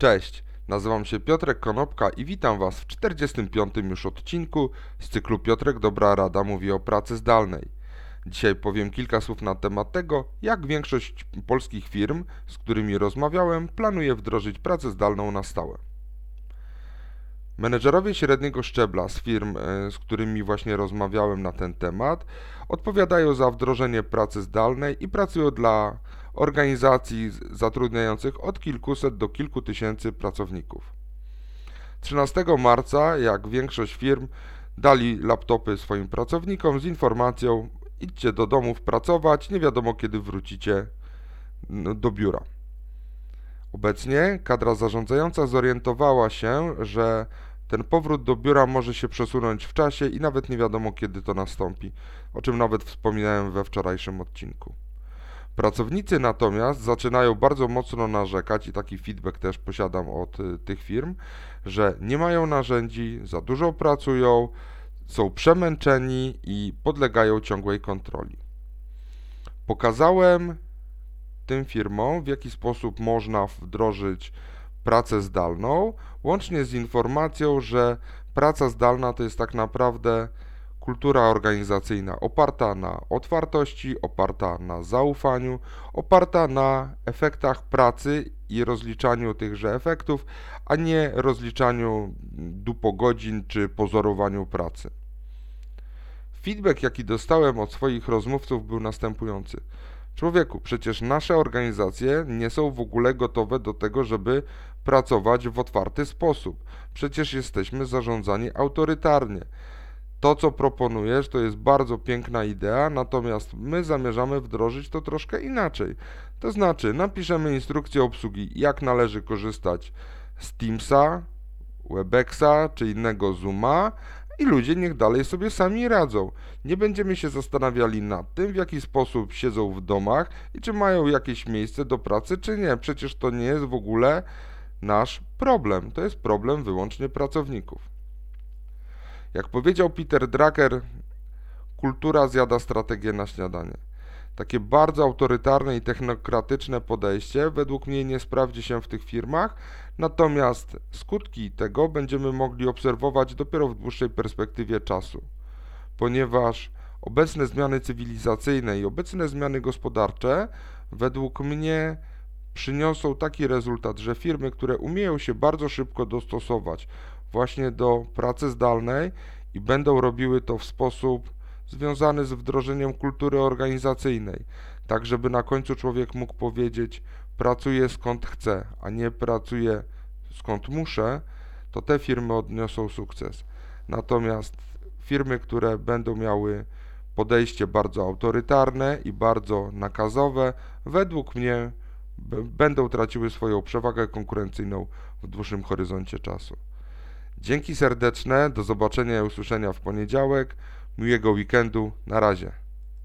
Cześć, nazywam się Piotrek Konopka i witam Was w 45. już odcinku z cyklu Piotrek Dobra Rada mówi o pracy zdalnej. Dzisiaj powiem kilka słów na temat tego, jak większość polskich firm, z którymi rozmawiałem, planuje wdrożyć pracę zdalną na stałe. Menedżerowie średniego szczebla z firm, e, z którymi właśnie rozmawiałem na ten temat, odpowiadają za wdrożenie pracy zdalnej i pracują dla organizacji zatrudniających od kilkuset do kilku tysięcy pracowników. 13 marca, jak większość firm, dali laptopy swoim pracownikom z informacją: idźcie do domów pracować, nie wiadomo kiedy wrócicie do biura. Obecnie kadra zarządzająca zorientowała się, że ten powrót do biura może się przesunąć w czasie i nawet nie wiadomo kiedy to nastąpi, o czym nawet wspominałem we wczorajszym odcinku. Pracownicy natomiast zaczynają bardzo mocno narzekać i taki feedback też posiadam od y, tych firm, że nie mają narzędzi, za dużo pracują, są przemęczeni i podlegają ciągłej kontroli. Pokazałem tym firmom, w jaki sposób można wdrożyć pracę zdalną, łącznie z informacją, że praca zdalna to jest tak naprawdę kultura organizacyjna oparta na otwartości, oparta na zaufaniu, oparta na efektach pracy i rozliczaniu tychże efektów, a nie rozliczaniu dupogodzin czy pozorowaniu pracy. Feedback, jaki dostałem od swoich rozmówców, był następujący. Człowieku, przecież nasze organizacje nie są w ogóle gotowe do tego, żeby pracować w otwarty sposób. Przecież jesteśmy zarządzani autorytarnie. To, co proponujesz, to jest bardzo piękna idea, natomiast my zamierzamy wdrożyć to troszkę inaczej. To znaczy, napiszemy instrukcję obsługi, jak należy korzystać z Teamsa, Webexa czy innego Zooma, i ludzie niech dalej sobie sami radzą. Nie będziemy się zastanawiali nad tym, w jaki sposób siedzą w domach i czy mają jakieś miejsce do pracy, czy nie. Przecież to nie jest w ogóle nasz problem. To jest problem wyłącznie pracowników. Jak powiedział Peter Drucker, kultura zjada strategię na śniadanie. Takie bardzo autorytarne i technokratyczne podejście według mnie nie sprawdzi się w tych firmach, natomiast skutki tego będziemy mogli obserwować dopiero w dłuższej perspektywie czasu, ponieważ obecne zmiany cywilizacyjne i obecne zmiany gospodarcze według mnie przyniosą taki rezultat, że firmy, które umieją się bardzo szybko dostosować właśnie do pracy zdalnej i będą robiły to w sposób związany z wdrożeniem kultury organizacyjnej, tak żeby na końcu człowiek mógł powiedzieć: pracuję skąd chcę, a nie pracuję skąd muszę, to te firmy odniosą sukces. Natomiast firmy, które będą miały podejście bardzo autorytarne i bardzo nakazowe, według mnie będą traciły swoją przewagę konkurencyjną w dłuższym horyzoncie czasu. Dzięki serdeczne, do zobaczenia i usłyszenia w poniedziałek. Miłego weekendu, na razie.